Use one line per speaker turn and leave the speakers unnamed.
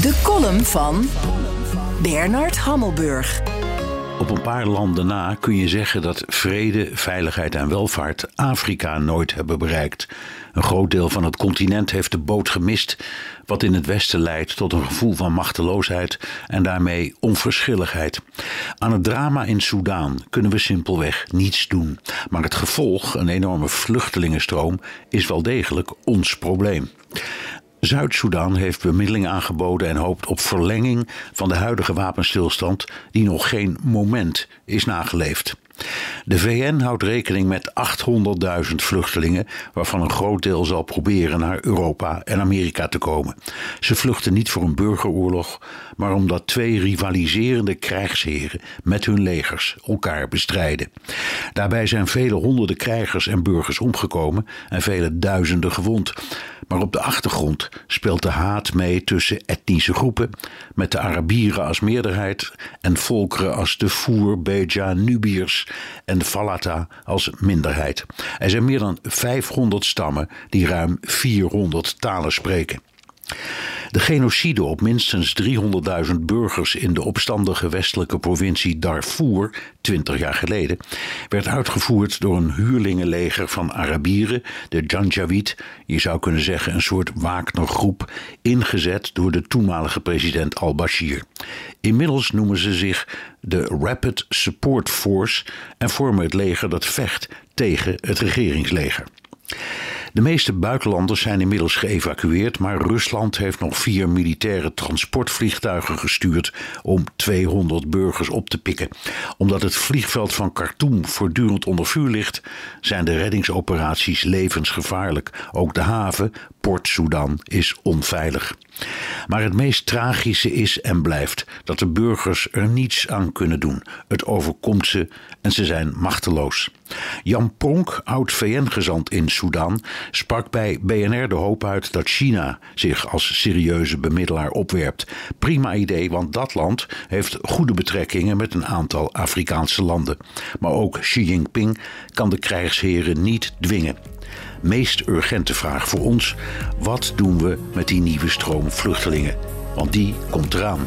De column van Bernard Hammelburg.
Op een paar landen na kun je zeggen dat vrede, veiligheid en welvaart Afrika nooit hebben bereikt. Een groot deel van het continent heeft de boot gemist, wat in het Westen leidt tot een gevoel van machteloosheid en daarmee onverschilligheid. Aan het drama in Soudaan kunnen we simpelweg niets doen. Maar het gevolg, een enorme vluchtelingenstroom, is wel degelijk ons probleem. Zuid-Soedan heeft bemiddeling aangeboden en hoopt op verlenging van de huidige wapenstilstand, die nog geen moment is nageleefd. De VN houdt rekening met 800.000 vluchtelingen, waarvan een groot deel zal proberen naar Europa en Amerika te komen. Ze vluchten niet voor een burgeroorlog, maar omdat twee rivaliserende krijgsheren met hun legers elkaar bestrijden. Daarbij zijn vele honderden krijgers en burgers omgekomen en vele duizenden gewond. Maar op de achtergrond speelt de haat mee tussen etnische groepen, met de Arabieren als meerderheid en volkeren als de Foer, Beja, Nubiërs en de Falata als minderheid. Er zijn meer dan 500 stammen die ruim 400 talen spreken. De genocide op minstens 300.000 burgers in de opstandige westelijke provincie Darfur, 20 jaar geleden, werd uitgevoerd door een huurlingenleger van Arabieren, de Janjaweed, je zou kunnen zeggen een soort Wagnergroep, ingezet door de toenmalige president al-Bashir. Inmiddels noemen ze zich de Rapid Support Force en vormen het leger dat vecht tegen het regeringsleger. De meeste buitenlanders zijn inmiddels geëvacueerd, maar Rusland heeft nog vier militaire transportvliegtuigen gestuurd om 200 burgers op te pikken. Omdat het vliegveld van Khartoum voortdurend onder vuur ligt, zijn de reddingsoperaties levensgevaarlijk. Ook de haven, Port Sudan, is onveilig. Maar het meest tragische is en blijft dat de burgers er niets aan kunnen doen. Het overkomt ze en ze zijn machteloos. Jan Pronk, oud VN-gezant in Sudan, sprak bij BNR de hoop uit dat China zich als serieuze bemiddelaar opwerpt. Prima idee, want dat land heeft goede betrekkingen met een aantal Afrikaanse landen. Maar ook Xi Jinping kan de krijgsheren niet dwingen meest urgente vraag voor ons: wat doen we met die nieuwe stroom vluchtelingen? Want die komt eraan.